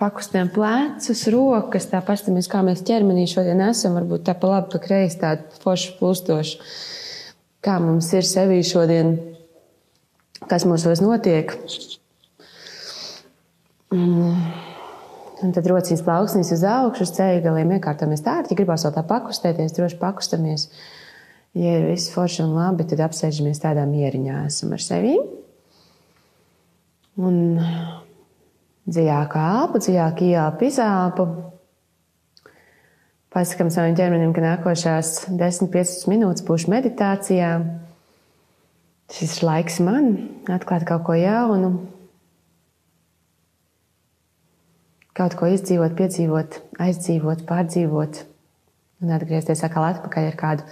pakustinām plecus, rokas, tā pastamies, kā mēs ķermenī šodien esam, varbūt tā pa labi, pa kreisi tādu foršu plūstošu, kā mums ir sevī šodien, kas mūsos notiek. Mm. Un tad rociņas plauksnīs uz augšu, uz ceļa galiem iekārtojamies tā, ja gribās vēl tā pakustēties, droši pakustamies. Ja ir viss forši un labi, tad apsēžamies tādā mieriņā, esam ar sevi. Un dziļāk elpu, dziļāk ielpu, izelpu. Pasakām savam ķermenim, ka nākošās 10-15 minūtes būšu meditācijā. Šis ir laiks man atklāt kaut ko jaunu, kaut ko izdzīvot, piedzīvot, aizdzīvot, pārdzīvot un atgriezties atkal atpakaļ ar kādu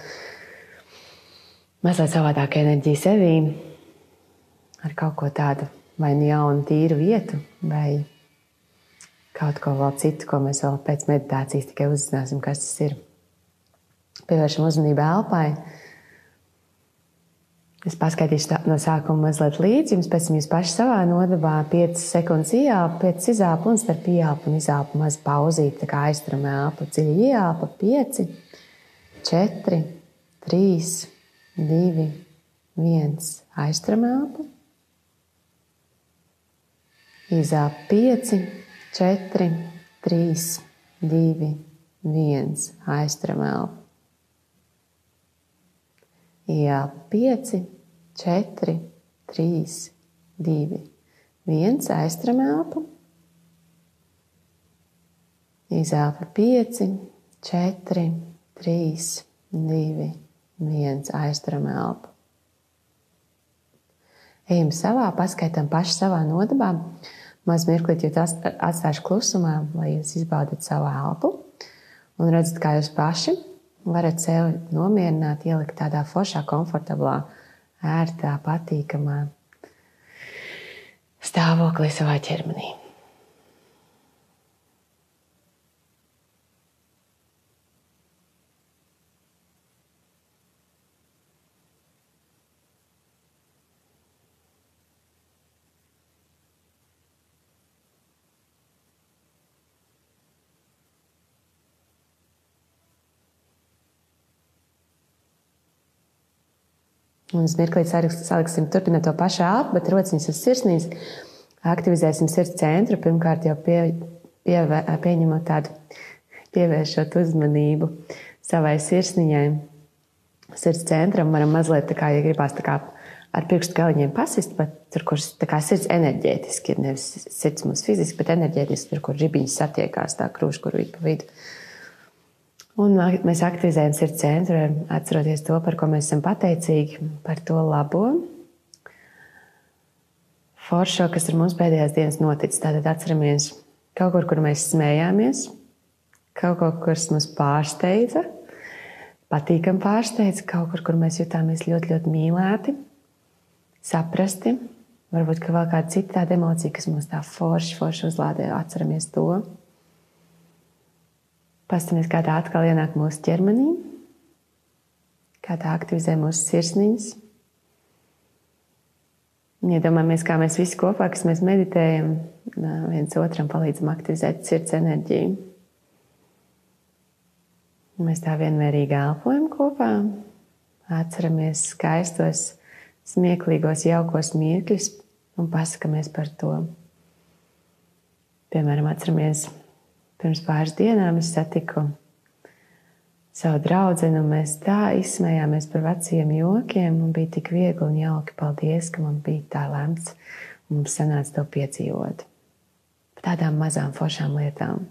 mazliet savādāku enerģiju sevī, ar kaut ko tādu vai nu jaunu, tīru vietu, vai kaut ko vēl citu, ko mēs vēl pēc meditācijas tikai uzzināsim, kas tas ir. Pievēršam uzmanību elpai. Es paskaidrošu no sākuma mazliet līdzi, jums pēc tam jūs paši savā nodabā 5 sekundes ielpa, 5 izelpa un starp ielpu un izelpu maz pauzīt, tā kā aizturam elpu. Dziļi ielpa 5, 4, 3, 2, 1, aizturam elpu. Izelpa 5, 4, 3, 2, 1. Aizturam elpu. Jā, 5, 4, 3, 2, 1. Aizturam elpu. Izelpa 5, 4, 3, 2, 1. Aizturam elpu. Ejam savā, paskaitām paši savā nodabā maz mirklīt jūs atstāšu klusumā, lai jūs izbaudat savu elpu un redzat, kā jūs paši varat sevi nomierināt, ielikt tādā foršā, komfortablā, ērtā, patīkamā stāvoklī savā ķermenī. Un uz mirklī saliksim turpināt to pašu elpu, bet rociņas uz sirsnīs. Aktivizēsim sirds centru. Pirmkārt jau pie, pie, pieņemot tādu, pievēršot uzmanību savai sirsniņai. Sirds centram varam mazliet tā kā, ja gribās tā kā ar pirkstu galiņiem pasist, bet tur, kur kā, sirds enerģētiski ir, nevis sirds mums fiziski, bet enerģētiski, tur, kur ribiņas satiekās tā krūškurvība pa vidu. Un mēs aktivizējam sirds centru, atceroties to, par ko mēs esam pateicīgi, par to labo. Foršo, kas ar mums pēdējās dienas noticis. Tātad atceramies kaut kur, kur mēs smējāmies, kaut ko, kas mums pārsteidza, patīkami pārsteidza, kaut kur, kur mēs jutāmies ļoti, ļoti mīlēti, saprasti. Varbūt vēl kāda cita tāda emocija, kas mums tā forši, forši uzlādē, atceramies to. Paskatāmies, kā tā atkal ienāk mūsu ķermenī, kā tā aktivizē mūsu sirsniņas. Iedomājamies, kā mēs visi kopā, kas mēs meditējam, viens otram palīdzam aktivizēt sirds enerģiju. Mēs tā vienmērīgi elpojam kopā, atceramies skaistos, smieklīgos, jaukos mirkļus un pasakāmies par to. Piemēram, atceramies Pirms pāris dienām es satiku savu draugu, un mēs tā izsmējāmies par veciem jokiem. Man bija tik viegli un jauki. Paldies, ka man bija tā lemts, mums sanāca to piedzīvot. Par tādām mazām foršām lietām.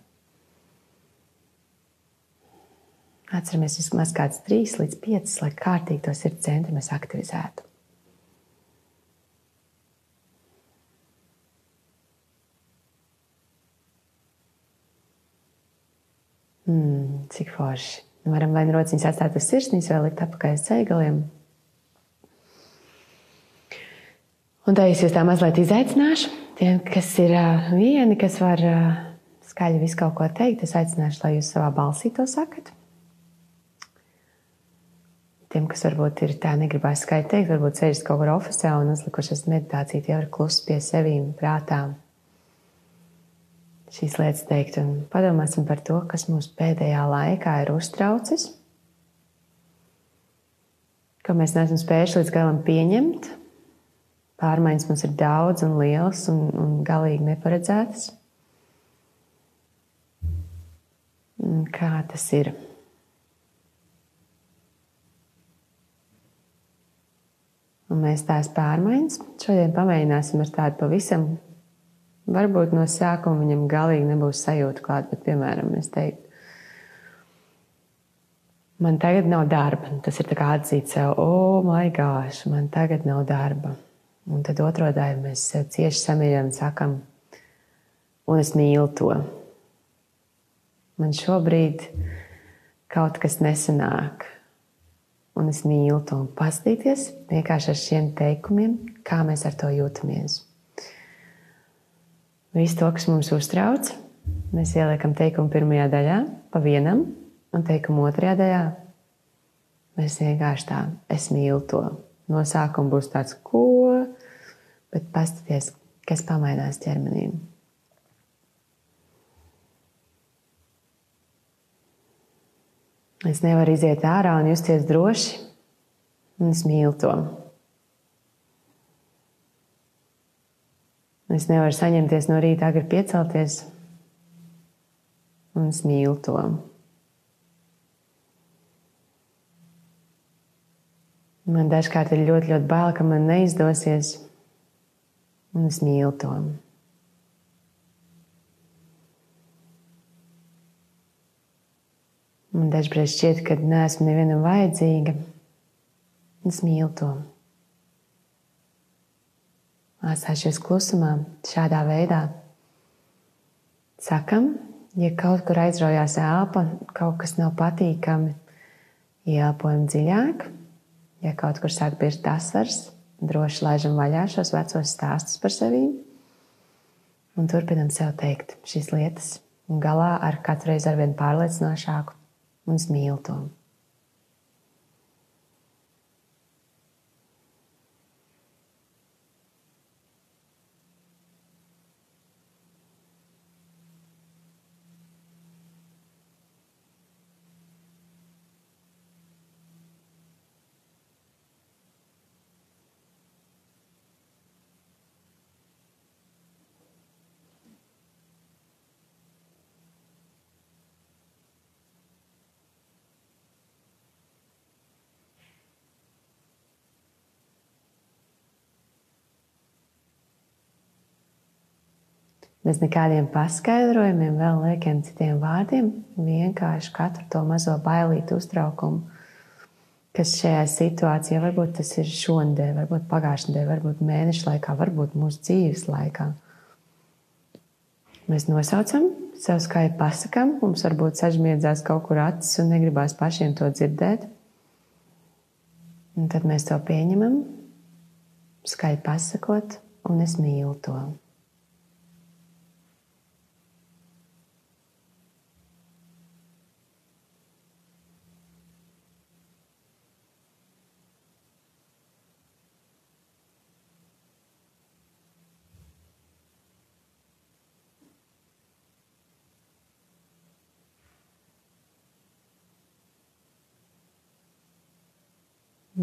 Atceramies vismaz kāds trīs līdz piecas, lai kārtīgi to sirds centru mēs aktivizētu. Mm, cik forši. Nu, varam vai nu rociņas atstāt uz sirsnīs, vai likt apakaļ uz ceļgaliem. Un tā es jūs tā mazliet izaicināšu. Tiem, kas ir vieni, kas var skaļi visu kaut ko teikt, es aicināšu, lai jūs savā balsī to sakat. Tiem, kas varbūt ir tā, negribēs skaļi teikt, varbūt sēžat kaut kur oficiāli un uzlikušas meditāciju, tie var klusi pie sevīm, prātām. Šīs lietas teikt, un padomāsim par to, kas mums pēdējā laikā ir uztraucis, ko mēs neesam spējuši līdz galam pieņemt. Pārmaiņas mums ir daudz un lielas un, un galīgi neparedzētas. Kā tas ir? Un mēs tās pārmaiņas šodien pamēģināsim ar tādu pavisam, varbūt no sākuma viņam galīgi nebūs sajūta klāt, bet, piemēram, es teiktu, man tagad nav darba. Tas ir kā atzīt sev, oh, my gosh, man tagad nav darba. Un tad otro daļu mēs cieši samīļojam sakam, un es mīlu to. Man šobrīd kaut kas nesanāk un es mīlu to un paskatīties vienkārši ar šiem teikumiem, kā mēs ar to jūtamies. Visu to, kas mums uztrauc, mēs ieliekam teikumu pirmajā daļā, pa vienam, un teikumu otrajā daļā. Mēs vienkārši tā, es mīlu to. No sākuma būs tāds, ko, bet paskaties, kas pamainās ķermenim. Es nevaru iziet ārā un justies droši, un es mīlu to. Es nevaru saņemties no rīta agri piecelties, un es mīlu to. Man dažkārt ir ļoti, ļoti bail, ka man neizdosies, un es mīlu to. Man dažreiz šķiet, ka neesmu nevienam vajadzīga. Es mīlu to. Atstājušies klusumā, šādā veidā. Sakam, ja kaut kur aizraujās elpa, kaut kas nav patīkami, ieelpojam dziļāk. Ja kaut kur sāk birst asars, droši laižam vaļā šos vecos stāstus par sevi. Un turpinam sev teikt šīs lietas, un galā ar katru reizi arvien pārliecinošāku un mīlu to. Bez nekādiem paskaidrojumiem, vēl liekiem citiem vārdiem, vienkārši katru to mazo bailītu uztraukumu, kas šajā situācijā, varbūt tas ir šonadēļ, varbūt pagājušajā nedēļā, varbūt mēneša laikā, varbūt mūsu dzīves laikā. Mēs nosaucam, sev skaļi pasakām, mums varbūt sažmiedzās kaut kur acis un negribās pašiem to dzirdēt. Un tad mēs to pieņemam, skaļi pasakot, un es mīlu to.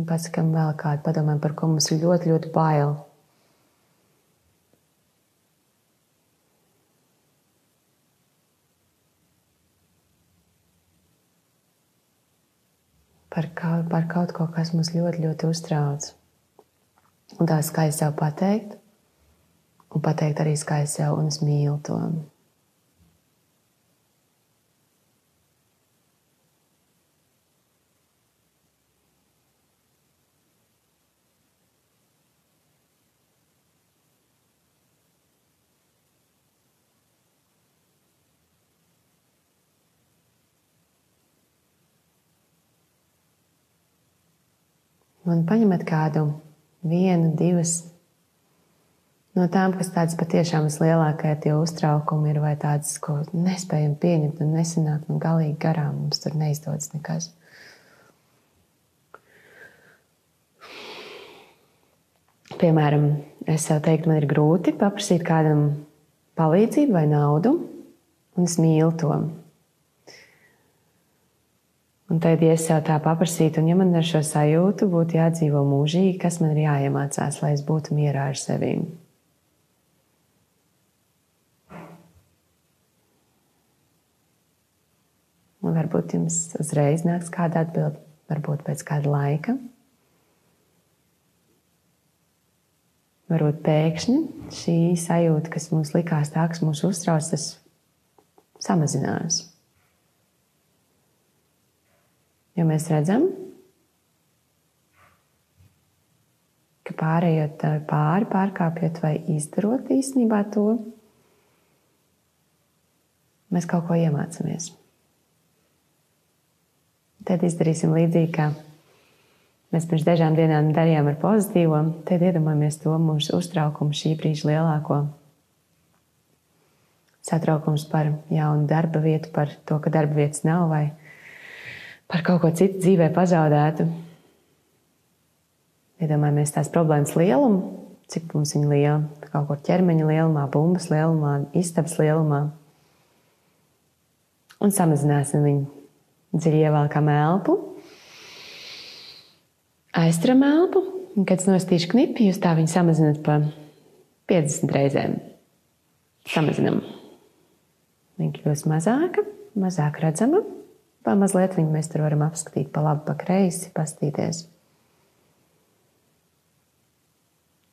Pasakām vēl kādu padomājumu, par ko mums ir ļoti, ļoti bail. Par kaut, par kaut ko, kas mums ļoti, ļoti uztrauc. Un tā skaisti sev pateikt, un pateikt arī skaisti sev, un es mīlu to. Un paņemiet kādu, vienu, divas no tām, kas tādas patiešām vislielākie tie uztraukumi ir, vai tādas, ko nespējam pieņemt un nesanāk un galīgi garām mums tur neizdodas nekas. Piemēram, es jau teiktu, man ir grūti paprasīt kādam palīdzību vai naudu, un es mīlu to. Un tad, ja es sev tā paprasītu, un ja man ar šo sajūtu būtu jādzīvo mūžīgi, kas man ir jāiemācās, lai es būtu mierā ar sevi? Un varbūt jums uzreiz nāks kāda atbilde, varbūt pēc kāda laika. Varbūt pēkšņi šī sajūta, kas mums likās tā, kas mūs uztrauc, tas samazinās. Jo mēs redzam, ka pārējot pāri, pārkāpjot vai izdarot īstenībā to, mēs kaut ko iemācāmies. Tad izdarīsim līdzīgi, kā mēs pirms dažām dienām darījām ar pozitīvo. Tad iedomājamies to mūsu uztraukumu šī brīža lielāko. Satraukums par jaunu darba vietu, par to, ka darba vietas nav vai par kaut ko citu dzīvē pazaudētu. Iedomājamies tās problēmas lielumu, cik mums viņa liela, kaut kur ķermeņa lielumā, bumbas lielumā, istabas lielumā. Un samazināsim viņu. Dziļi ievelkam elpu, aizturam elpu, un, kad es nostīšu knipi, jūs tā viņu samazināt pa 50 reizēm. Samazinam. Viņa kļūst mazāka, mazāk redzama. Pamazliet viņu mēs tur varam apskatīt pa labi, pa kreisi, pastīties.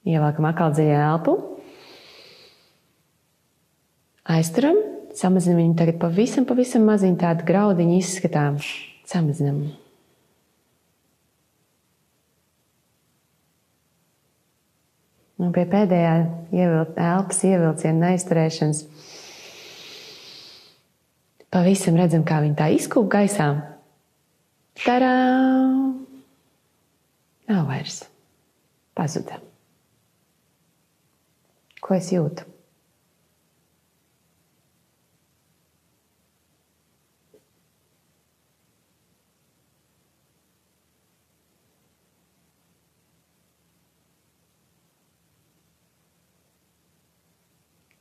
Ievelkam atkal dziļu elpu. Aizturam, samazinam viņu tagad pavisam, pavisam maziņu tādu graudiņu izskatām. Samazinam. Un pie pēdējā ievilkt, elpas ievilciena neizturēšanas pavisam redzam, kā viņi tā izkūp gaisā. Tarā! Nav vairs. Pazuda. Ko es jūtu?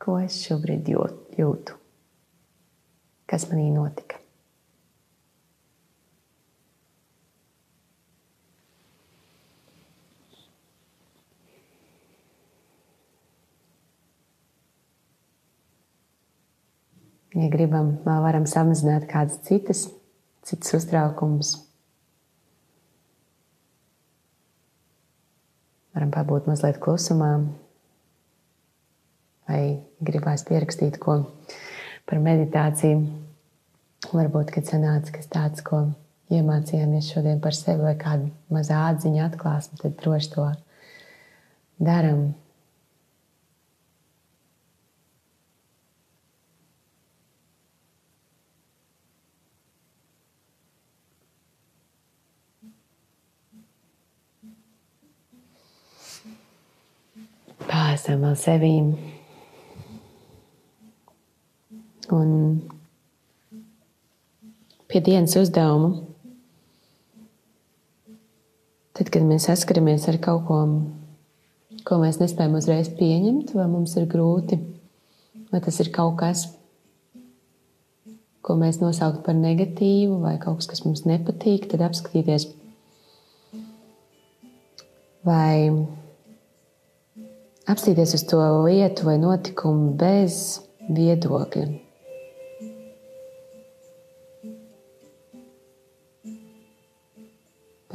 Ko es šobrīd jūtu? Kas manī notika. Ja gribam, vēl varam samazināt kādas citas, citas uztraukumus. Varam pabūt mazliet klusumā, vai gribās pierakstīt ko par meditāciju. Varbūt, kad sanāca kas tāds, ko iemācījāmies šodien par sevi, vai kādu mazā atziņa atklāsmi, tad droši to darām. Pāsam vēl sevīm. Un pie dienas uzdevuma, tad, kad mēs saskaramies ar kaut ko, ko mēs nespējam uzreiz pieņemt, vai mums ir grūti, vai tas ir kaut kas, ko mēs nosauktu par negatīvu, vai kaut kas, kas mums nepatīk, tad apskatīties, vai apstīties uz to lietu vai notikumu bez viedokļa.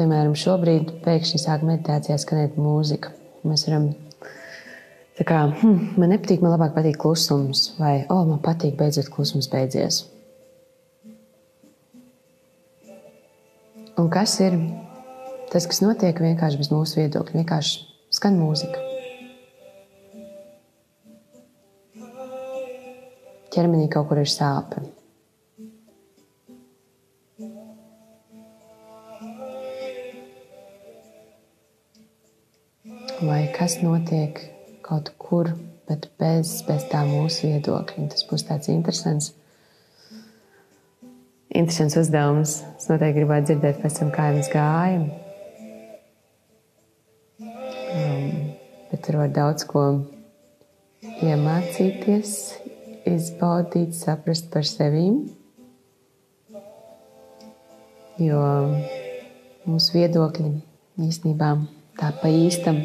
Piemēram, šobrīd pēkšņi sāk meditācijā skanēt mūzika. Mēs varam tā kā, hm, man nepatīk, man labāk patīk klusums, vai, oh, man patīk, beidzot klusums beidzies. Un kas ir tas, kas notiek vienkārši bez mūsu viedokļa? Vienkārši skan mūzika. Ķermenī kaut kur ir sāpes. Vai kas notiek kaut kur, bet bez, bez tā mūsu viedokļa. Tas būs tāds interesants. Interesants uzdevums. Es noteikti gribētu dzirdēt, pēc tam, kā jums gāja. Um, bet tur var daudz ko iemācīties, izbaudīt, saprast par sevi. Jo mūsu viedokļi īstenībā tā pa īstam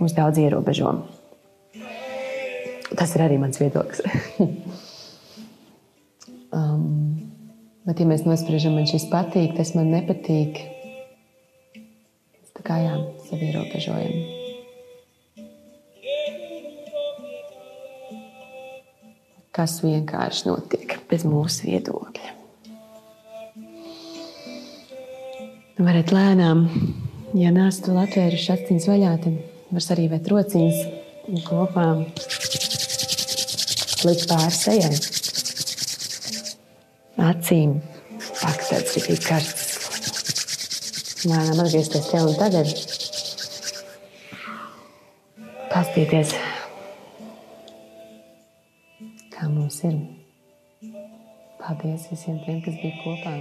mūs daudz ierobežo. Tas ir arī mans viedoklis. um, bet, ja mēs nospriežam, man šis patīk, tas man nepatīk, tā kā jā, sevi ierobežojam. Kas vienkārši notiek bez mūsu viedokļa. Varat lēnām, ja nāstu vēl atvēruši aciņas vaļā, tad var sarīvēt rociņas un kopā likt pāri sejai. Acīm pakt tāds rītīgi karsts. Lēnām atgriezties te un tagad. Pastīties, kā mums ir. Paldies visiem tiem, kas bija kopā.